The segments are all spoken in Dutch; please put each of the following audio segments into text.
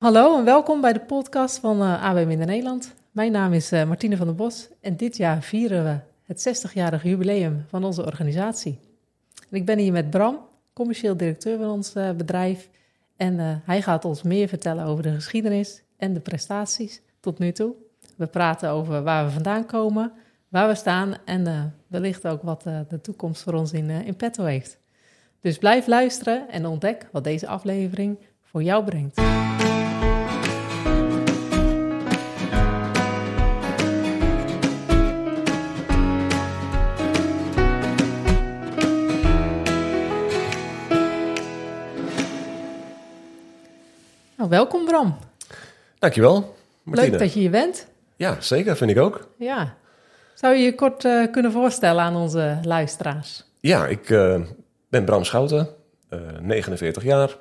Hallo en welkom bij de podcast van uh, AB Minder Nederland. Mijn naam is uh, Martine van der Bos en dit jaar vieren we het 60-jarig jubileum van onze organisatie. Ik ben hier met Bram, commercieel directeur van ons uh, bedrijf. En hij gaat ons meer vertellen over de geschiedenis en de prestaties tot nu toe. We praten over waar we vandaan komen, waar we staan en wellicht ook wat de toekomst voor ons in, in petto heeft. Dus blijf luisteren en ontdek wat deze aflevering voor jou brengt. Welkom Bram. Dankjewel, Martine. Leuk dat je hier bent. Ja, zeker, vind ik ook. Ja. Zou je je kort uh, kunnen voorstellen aan onze luisteraars? Ja, ik uh, ben Bram Schouten, uh, 49 jaar,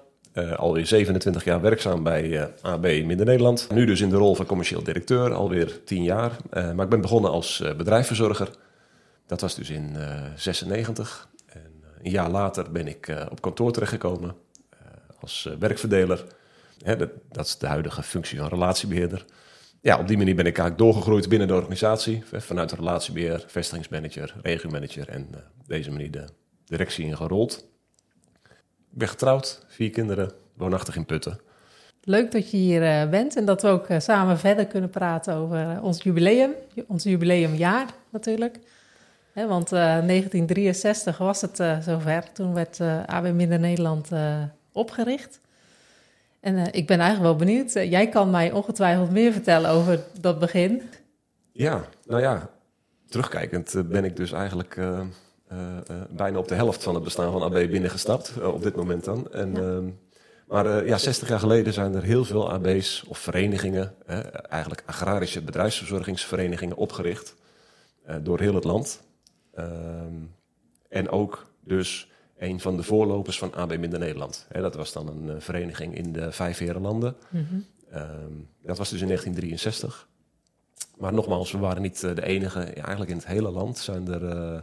alweer 27 jaar werkzaam bij AB Midden-Nederland. Nu dus in de rol van commercieel directeur, alweer 10 jaar. maar ik ben begonnen als bedrijfsverzorger. Dat was dus in 96. En een jaar later ben ik op kantoor terechtgekomen als werkverdeler dat, dat, is de huidige functie van relatiebeheerder. Ja, op die manier ben ik eigenlijk doorgegroeid binnen de organisatie. Vanuit relatiebeheer, vestigingsmanager, regiomanager en uh, deze manier de directie ingerold. Ik ben getrouwd, vier kinderen, woonachtig in Putten. Leuk dat je hier uh, bent en dat we ook uh, samen verder kunnen praten over ons jubileum, ons jubileumjaar natuurlijk. Want 1963 was het zover, toen werd AB Midden-Nederland opgericht. En uh, ik ben eigenlijk wel benieuwd. Uh, jij kan mij ongetwijfeld meer vertellen over dat begin. Ja, nou ja, terugkijkend uh, ben ik dus eigenlijk bijna op de helft van het bestaan van AB binnengestapt, op dit moment dan. En, ja. Ehm, maar ja, 60 jaar geleden zijn er heel veel AB's of verenigingen, eigenlijk agrarische bedrijfsverzorgingsverenigingen, opgericht door heel het land. Ehm, en ook dus een van de voorlopers van AB Minder Nederland. dat was dan een uh, vereniging in de Vijf Herenlanden. Mm -hmm. um, dat was dus in 1963. Maar nogmaals, we waren niet uh, de enige. Ja, eigenlijk in het hele land zijn er uh,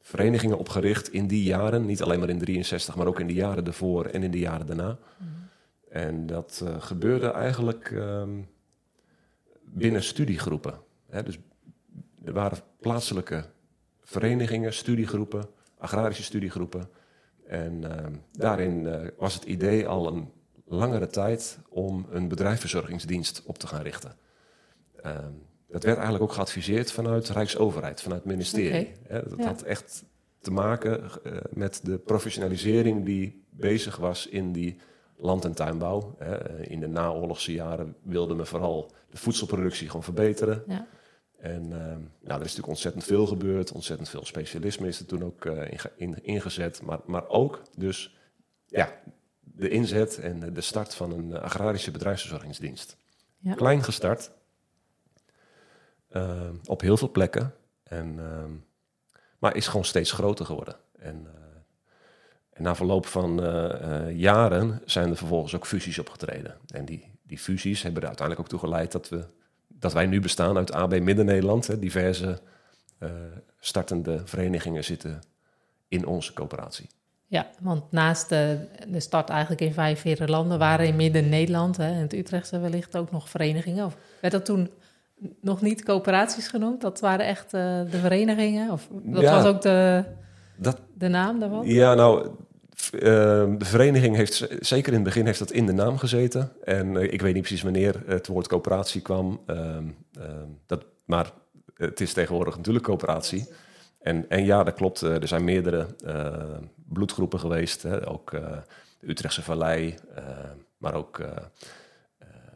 verenigingen opgericht in die jaren. Niet alleen maar in 63, maar ook in de jaren ervoor en in de jaren daarna. Mm -hmm. En dat gebeurde eigenlijk um, binnen studiegroepen. dus er waren plaatselijke verenigingen, studiegroepen, agrarische studiegroepen en uh, daarin uh, was het idee al een langere tijd om een bedrijfsverzorgingsdienst op te gaan richten. Uh, dat werd eigenlijk ook geadviseerd vanuit de Rijksoverheid, vanuit het ministerie. Okay. dat ja. had echt te maken eh, met de professionalisering die bezig was in die land- en tuinbouw. In de naoorlogse jaren wilde men vooral de voedselproductie gewoon verbeteren. Ja. En uh, nou, er is natuurlijk ontzettend veel gebeurd. Ontzettend veel specialisme is er toen ook uh, in, in, ingezet. Maar, maar ook dus ja, de inzet en de start van een agrarische bedrijfsverzorgingsdienst. Ja. Klein gestart. Uh, op heel veel plekken. En, ehm, maar is gewoon steeds groter geworden. En, eh, en na verloop van jaren zijn er vervolgens ook fusies opgetreden. En die, die fusies hebben er uiteindelijk ook toe geleid dat we dat wij nu bestaan uit AB Midden-Nederland. Diverse uh, startende verenigingen zitten in onze coöperatie. Ja, want naast de, de start eigenlijk in vijf vierde landen waren in Midden-Nederland en het Utrechtse wellicht ook nog verenigingen. Of werd dat toen nog niet coöperaties genoemd? Dat waren echt uh, de verenigingen? Of dat ja, was ook de, dat, de naam daarvan? Ja, nou, uh, de vereniging heeft, zeker in het begin, heeft dat in de naam gezeten. En uh, ik weet niet precies wanneer het woord coöperatie kwam. Uh, dat, maar het is tegenwoordig natuurlijk coöperatie. En, en ja, dat klopt. er zijn meerdere bloedgroepen geweest. Hè. Ook de Utrechtse Vallei, maar ook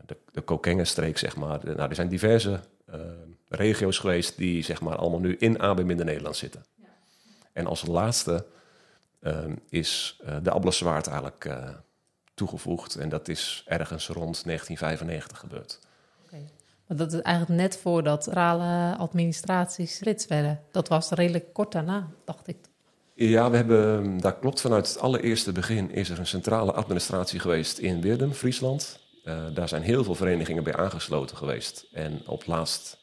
de, de Kokengenstreek, zeg maar. Nou, er zijn diverse regio's geweest die zeg maar, allemaal nu in AB Minder Nederland zitten. Ja. En als laatste is uh, de Ableswaard eigenlijk uh, toegevoegd. En dat is ergens rond 1995 gebeurd. Okay. Maar dat is eigenlijk net voordat centrale administraties rits werden. Dat was redelijk kort daarna, dacht ik. Ja, we hebben, dat klopt. Vanuit het allereerste begin is er een centrale administratie geweest in Weerdum, Friesland. daar zijn heel veel verenigingen bij aangesloten geweest. En op laatst,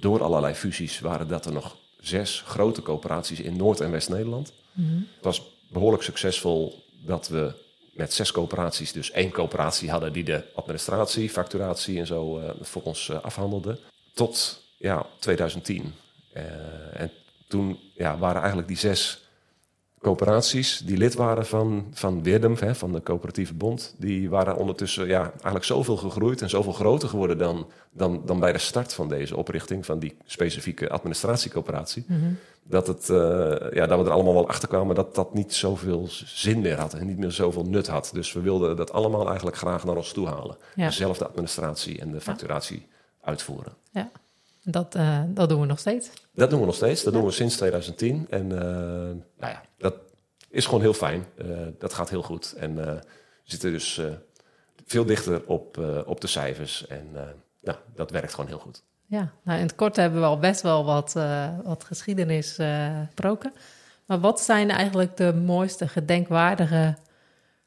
door allerlei fusies, waren dat er nog zes grote coöperaties in Noord- en West-Nederland. Mm -hmm. Het was behoorlijk succesvol dat we met zes coöperaties dus één coöperatie hadden die de administratie, facturatie en zo uh, voor ons afhandelde. Tot ja, 2010. en toen ja, waren eigenlijk die zes coöperaties die lid waren van, van hè, van de coöperatieve bond, die waren ondertussen ja, eigenlijk zoveel gegroeid en zoveel groter geworden dan, dan, dan bij de start van deze oprichting van die specifieke administratiecoöperatie. Mm dat, het, uh, ja, dat we er allemaal wel achter kwamen dat dat niet zoveel zin meer had en niet meer zoveel nut had. Dus we wilden dat allemaal eigenlijk graag naar ons toe halen. Ja. Dezelfde administratie en de facturatie uitvoeren. Ja. Dat, uh, dat doen we nog steeds. Dat doen we nog steeds. Dat doen we sinds 2010. En uh, nou ja, is gewoon heel fijn. Uh, dat gaat heel goed. En we zitten dus veel dichter op, op de cijfers. En nou, dat werkt gewoon heel goed. Ja, nou in het kort hebben we al best wel wat, wat geschiedenis gesproken. Maar wat zijn eigenlijk de mooiste gedenkwaardige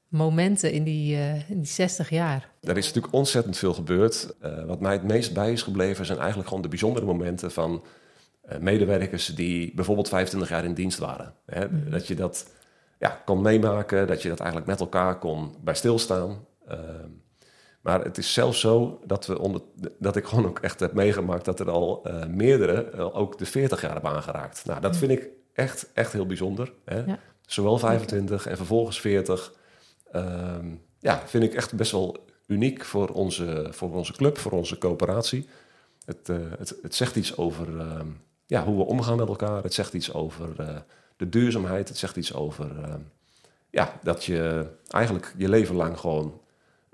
momenten in die, uh, in die 60 jaar? Er is natuurlijk ontzettend veel gebeurd. Uh, wat mij het meest bij is gebleven zijn eigenlijk gewoon de bijzondere momenten van uh, medewerkers die bijvoorbeeld 25 jaar in dienst waren. Hè? Mm. Dat je dat ja, kon meemaken, dat je dat eigenlijk met elkaar kon bij stilstaan. Ehm, maar het is zelfs zo dat, we onder, dat ik gewoon ook echt heb meegemaakt dat er al meerdere ook de 40 jaar hebben aangeraakt. Nou, dat vind ik echt, echt heel bijzonder. Hè? Ja. Zowel 25 en vervolgens 40. Ehm, ja, vind ik echt best wel uniek voor onze, voor onze club, voor onze coöperatie. Het, uh, het, het, zegt iets over uh, ja, hoe we omgaan met elkaar. Het zegt iets over de duurzaamheid. Het zegt iets over ehm, ja, dat je eigenlijk je leven lang gewoon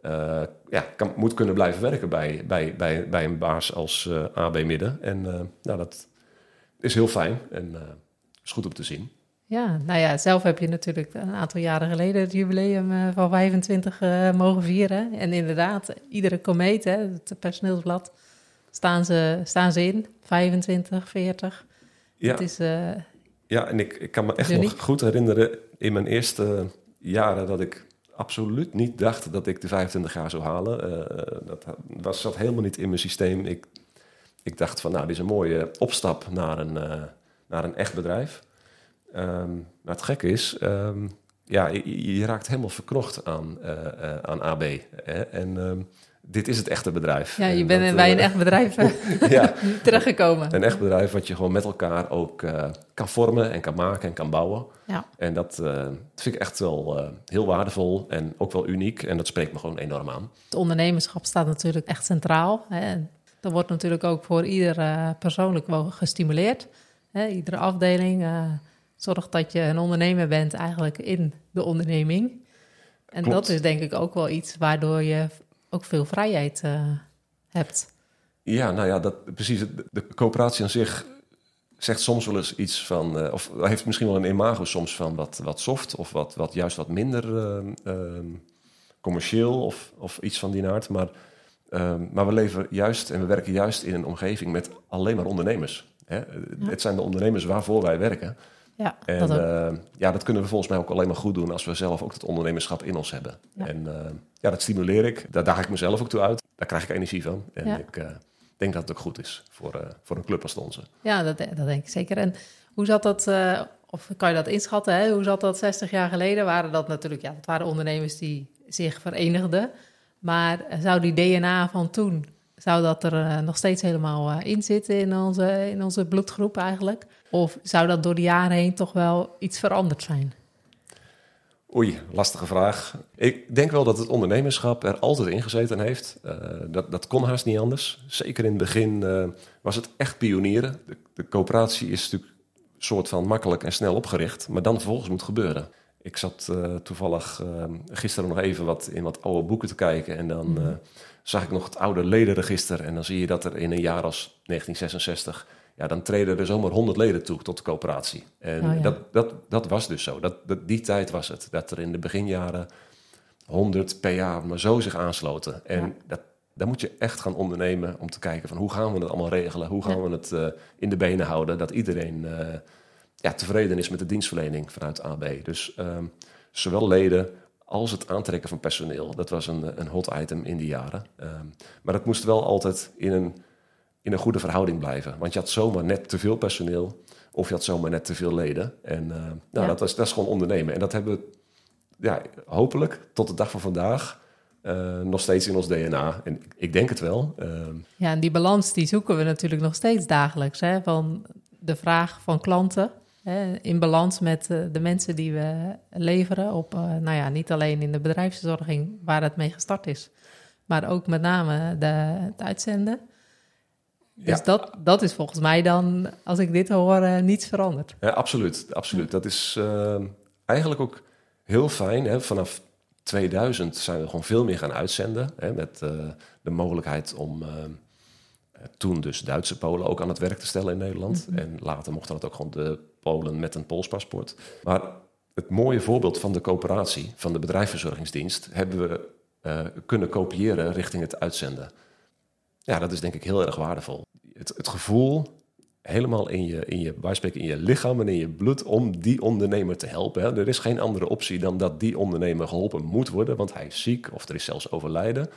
eh, ja, kan, moet kunnen blijven werken bij, bij, bij, bij een baas als AB Midden. En nou, dat is heel fijn en is goed om te zien. Ja, nou ja, zelf heb je natuurlijk een aantal jaren geleden het jubileum van 25 uh, eh, mogen vieren. En inderdaad, iedere komeet, hè, het personeelsblad, staan ze, staan ze in. 25, 40. Ja, het is, uh, ja en ik, ik kan me echt nog goed herinneren in mijn eerste jaren dat ik absoluut niet dacht dat ik de 25 jaar zou halen. dat was, zat helemaal niet in mijn systeem. Ik, ik dacht van, nou, dit is een mooie opstap naar een, naar een echt bedrijf. Um, maar het gekke is, um, ja, je, je, raakt helemaal verknocht aan, uh, aan AB. Hè? En um, dit is het echte bedrijf. Ja, je bent bij een echt bedrijf ja, terechtgekomen. Een echt bedrijf wat je gewoon met elkaar ook uh, kan vormen en kan maken en kan bouwen. Ja. En dat, vind ik echt wel heel waardevol en ook wel uniek. En dat spreekt me gewoon enorm aan. Het ondernemerschap staat natuurlijk echt centraal. Hè? Dat wordt natuurlijk ook voor ieder persoonlijk wel gestimuleerd. Hè? Iedere afdeling zorg dat je een ondernemer bent eigenlijk in de onderneming. En dat is denk ik ook wel iets waardoor je ook veel vrijheid uh, hebt. Ja, nou ja, dat, precies. De coöperatie aan zich zegt soms wel eens iets van, uh, of heeft misschien wel een imago soms van wat, wat soft of wat, wat juist wat minder uh, commercieel of, of iets van die aard. Maar, ehm, maar we leven juist en we werken juist in een omgeving met alleen maar ondernemers. Hè? Het zijn de ondernemers waarvoor wij werken. Ja, en dat, uh, ja, dat kunnen we volgens mij ook alleen maar goed doen als we zelf ook het ondernemerschap in ons hebben. En uh, ja, dat stimuleer ik. Daar daag ik mezelf ook toe uit. Daar krijg ik energie van. En ik uh, denk dat het ook goed is voor, voor een club als de onze. Ja, dat, dat denk ik zeker. En hoe zat dat, of kan je dat inschatten? Hè? Hoe zat dat 60 jaar geleden? Waren dat natuurlijk, ja, dat waren ondernemers die zich verenigden. Maar zou die DNA van toen, zou dat er nog steeds helemaal in zitten in onze, in onze bloedgroep eigenlijk? Of zou dat door de jaren heen toch wel iets veranderd zijn? Oei, lastige vraag. Ik denk wel dat het ondernemerschap er altijd in gezeten heeft. Uh, dat, dat kon haast niet anders. Zeker in het begin uh, was het echt pionieren. De, de coöperatie is natuurlijk een soort van makkelijk en snel opgericht, maar dan vervolgens moet gebeuren. Ik zat uh, toevallig gisteren nog even wat in wat oude boeken te kijken en dan mm. Zag ik nog het oude ledenregister en dan zie je dat er in een jaar als 1966 ja, dan treden er zomaar 100 leden toe tot de coöperatie. En oh, dat, dat, dat was dus zo. Dat, dat, die tijd was het. Dat er in de beginjaren 100 per jaar maar zo zich aansloten. En dat, moet je echt gaan ondernemen om te kijken van hoe gaan we het allemaal regelen? Hoe gaan we het uh, in de benen houden? Dat iedereen uh, ja, tevreden is met de dienstverlening vanuit AB. Dus um, zowel leden als het aantrekken van personeel. Dat was een, een hot item in die jaren. Um, maar dat moest wel altijd in een in een goede verhouding blijven. Want je had zomaar net te veel personeel of je had zomaar net te veel leden. En uh, nou, dat, was, dat is gewoon ondernemen. En dat hebben we ja, hopelijk tot de dag van vandaag uh, nog steeds in ons DNA. En ik denk het wel. Uh, ja, en die balans die zoeken we natuurlijk nog steeds dagelijks. Hè? Van de vraag van klanten in balans met uh, de mensen die we leveren. Op, uh, nou ja, niet alleen in de bedrijfsverzorging waar het mee gestart is, maar ook met name de, het uitzenden. Dus ja. dat, dat is volgens mij dan, als ik dit hoor, uh, niets veranderd. Ja, absoluut. absoluut. Dat is ehm, eigenlijk ook heel fijn. Hè? Vanaf 2000 zijn we gewoon veel meer gaan uitzenden. Hè? Met uh, de mogelijkheid om uh, toen dus Duitse Polen ook aan het werk te stellen in Nederland. Mm -hmm. En later mochten dat ook gewoon de Polen met een Pools paspoort. Maar het mooie voorbeeld van de coöperatie, van de bedrijfsverzorgingsdienst, hebben we uh, kunnen kopiëren richting het uitzenden. Ja, dat is denk ik heel erg waardevol. Het, het gevoel helemaal in je, in je, in je lichaam en in je bloed om die ondernemer te helpen. Hè. Er is geen andere optie dan dat die ondernemer geholpen moet worden, want hij is ziek of er is zelfs overlijden.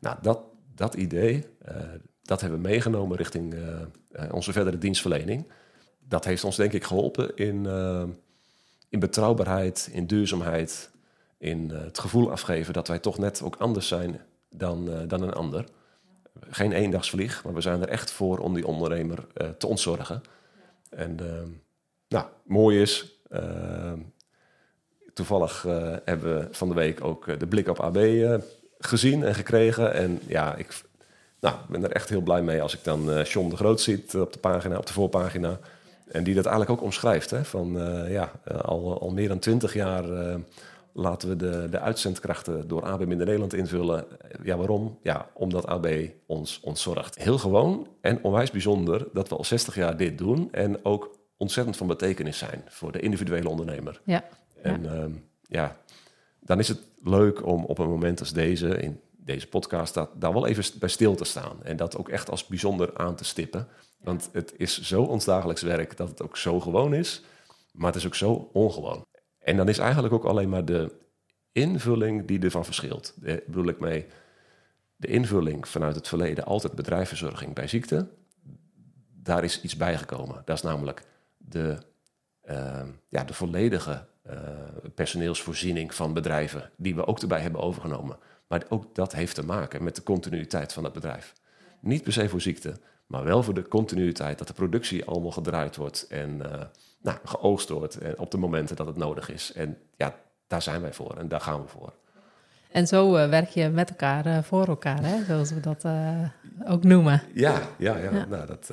Nou, dat, dat idee, uh, dat hebben we meegenomen richting uh, uh, onze verdere dienstverlening. Dat heeft ons denk ik geholpen in, in betrouwbaarheid, in duurzaamheid, in het gevoel afgeven dat wij toch net ook anders zijn dan, dan een ander geen eendagsvlieg, maar we zijn er echt voor om die ondernemer te ontzorgen. En nou, mooi is, toevallig hebben we van de week ook de blik op AB gezien en gekregen. En ja, ik nou, ben er echt heel blij mee als ik dan John de Groot ziet op de pagina, op de voorpagina. En die dat eigenlijk ook omschrijft. Hè, van ja, al, al meer dan twintig jaar laten we de, de uitzendkrachten door AB Minder Nederland invullen. Ja, waarom? Ja, omdat AB ons ontzorgt. Heel gewoon en onwijs bijzonder dat we al 60 jaar dit doen en ook ontzettend van betekenis zijn voor de individuele ondernemer. Ja. En ja, um, ja dan is het leuk om op een moment als deze, in deze podcast, dat, daar wel even bij stil te staan. En dat ook echt als bijzonder aan te stippen. Want het is zo ons dagelijks werk dat het ook zo gewoon is, maar het is ook zo ongewoon. En dan is eigenlijk ook alleen maar de invulling die ervan verschilt. De, bedoel ik mee, de invulling vanuit het verleden, altijd bedrijfsverzorging bij ziekte. Daar is iets bijgekomen. Dat is namelijk de, uh, ja, de volledige uh, personeelsvoorziening van bedrijven, die we ook erbij hebben overgenomen. Maar ook dat heeft te maken met de continuïteit van het bedrijf. Niet per se voor ziekte, maar wel voor de continuïteit, dat de productie allemaal gedraaid wordt en uh, nou, geoogst wordt op de momenten dat het nodig is. En ja, daar zijn wij voor en daar gaan we voor. En zo uh, werk je met elkaar uh, voor elkaar, hè? zoals we dat ook noemen. Ja, ja, ja. ja. Nou, dat,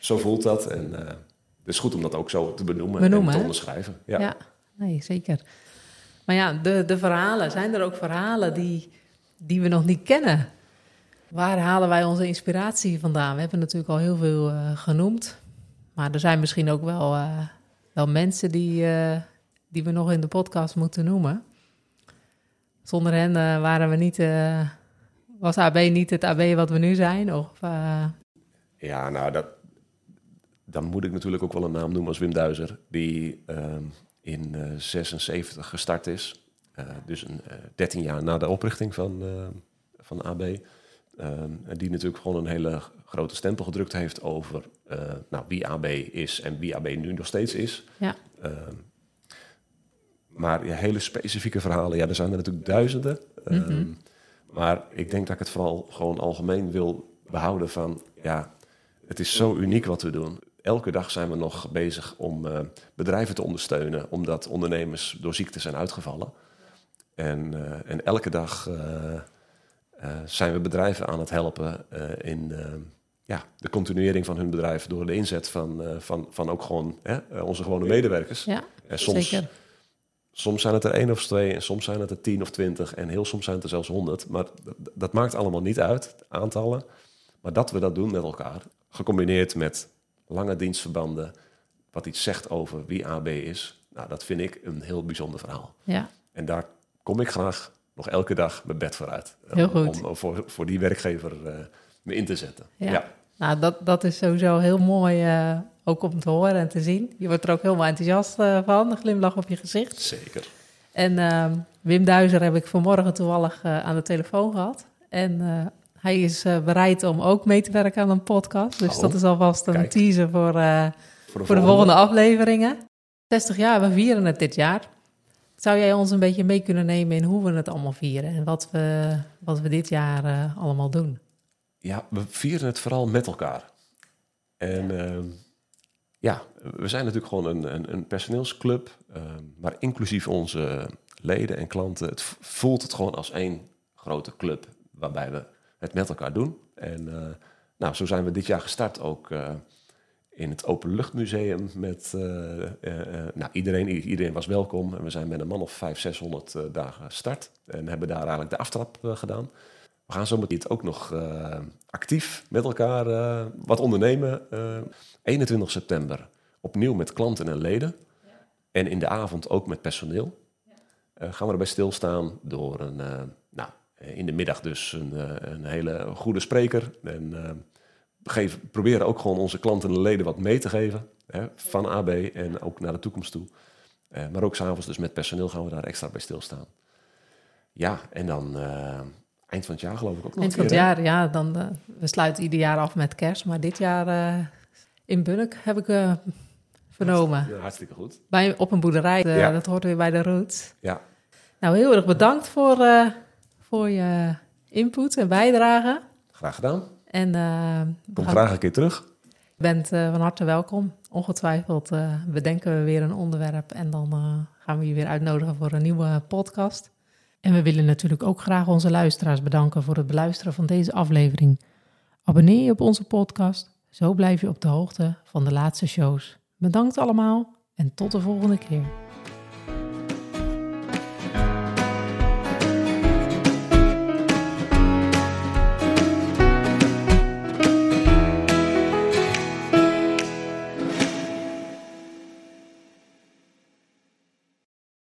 zo voelt dat. En het is goed om dat ook zo te benoemen, benoemen en te onderschrijven. Ja, ja nee, zeker. Maar ja, de, de verhalen, zijn er ook verhalen die, die we nog niet kennen? Waar halen wij onze inspiratie vandaan? We hebben natuurlijk al heel veel genoemd. Maar er zijn misschien ook wel, uh, wel mensen die, uh, die we nog in de podcast moeten noemen. Zonder hen waren we niet, was AB niet het AB wat we nu zijn? Of, Ja, nou, dat, dan moet ik natuurlijk ook wel een naam noemen als Wim Duizer, die ehm, in 76 gestart is. dus een, 13 jaar na de oprichting van, van AB. Um, die natuurlijk gewoon een hele grote stempel gedrukt heeft over nou, wie AB is en wie AB nu nog steeds is. Ja. Um, maar ja, hele specifieke verhalen, ja, er zijn er natuurlijk duizenden. Mm -hmm. Maar ik denk dat ik het vooral gewoon algemeen wil behouden van, ja, het is zo uniek wat we doen. Elke dag zijn we nog bezig om uh, bedrijven te ondersteunen, omdat ondernemers door ziekte zijn uitgevallen. En, uh, en elke dag uh, zijn we bedrijven aan het helpen in ja, de continuering van hun bedrijf door de inzet van, van, van ook gewoon hè, onze gewone medewerkers. Ja, en soms, zeker. soms zijn het er één of twee en soms zijn het er tien of twintig en heel soms zijn het er zelfs honderd. Maar dat, dat maakt allemaal niet uit, aantallen. Maar dat we dat doen met elkaar, gecombineerd met lange dienstverbanden, wat iets zegt over wie AB is, nou, dat vind ik een heel bijzonder verhaal. Ja. En daar kom ik graag nog elke dag mijn bed vooruit. Heel goed. Om, om voor, voor die werkgever uh, me in te zetten. Ja. ja. Nou, dat, dat is sowieso heel mooi uh, ook om te horen en te zien. Je wordt er ook helemaal enthousiast uh, van, een glimlach op je gezicht. Zeker. En ehm, Wim Duizer heb ik vanmorgen toevallig aan de telefoon gehad. En hij is bereid om ook mee te werken aan een podcast. Dus Oh, dat is alvast een kijk. teaser voor, Voor de voor de volgende afleveringen. 60 jaar, we vieren het dit jaar. Zou jij ons een beetje mee kunnen nemen in hoe we het allemaal vieren en wat we, wat we dit jaar uh, allemaal doen? Ja, we vieren het vooral met elkaar. En ja, uh, ja we zijn natuurlijk gewoon een, een, een personeelsclub, uh, maar inclusief onze leden en klanten. Het voelt het gewoon als één grote club waarbij we het met elkaar doen. En uh, nou, zo zijn we dit jaar gestart ook in het Openluchtmuseum met uh, nou, iedereen, iedereen was welkom. En we zijn met een man of 500, 600 dagen gestart. En hebben daar eigenlijk de aftrap gedaan. We gaan zometeen ook nog actief met elkaar wat ondernemen. 21 september opnieuw met klanten en leden. Ja. En in de avond ook met personeel. Ja. gaan we erbij stilstaan door een, in de middag dus een, een hele goede spreker. En geven, proberen ook gewoon onze klanten en leden wat mee te geven. Hè, van AB en ook naar de toekomst toe. Uh, maar ook s'avonds dus met personeel gaan we daar extra bij stilstaan. Ja, en dan uh, eind van het jaar geloof ik ook nog Eind van het jaar, ja. Dan, we sluiten ieder jaar af met kerst. Maar dit jaar in Bunnik heb ik vernomen. Ja, hartstikke goed. Bij, op een boerderij, ja. dat hoort weer bij de roots. Ja. Nou, heel erg bedankt voor, voor je input en bijdrage. Graag gedaan. En, uh, Kom graag een keer terug. Je bent uh, van harte welkom. Ongetwijfeld uh, bedenken we weer een onderwerp en dan gaan we je weer uitnodigen voor een nieuwe podcast. En we willen natuurlijk ook graag onze luisteraars bedanken voor het beluisteren van deze aflevering. Abonneer je op onze podcast, zo blijf je op de hoogte van de laatste shows. Bedankt allemaal en tot de volgende keer.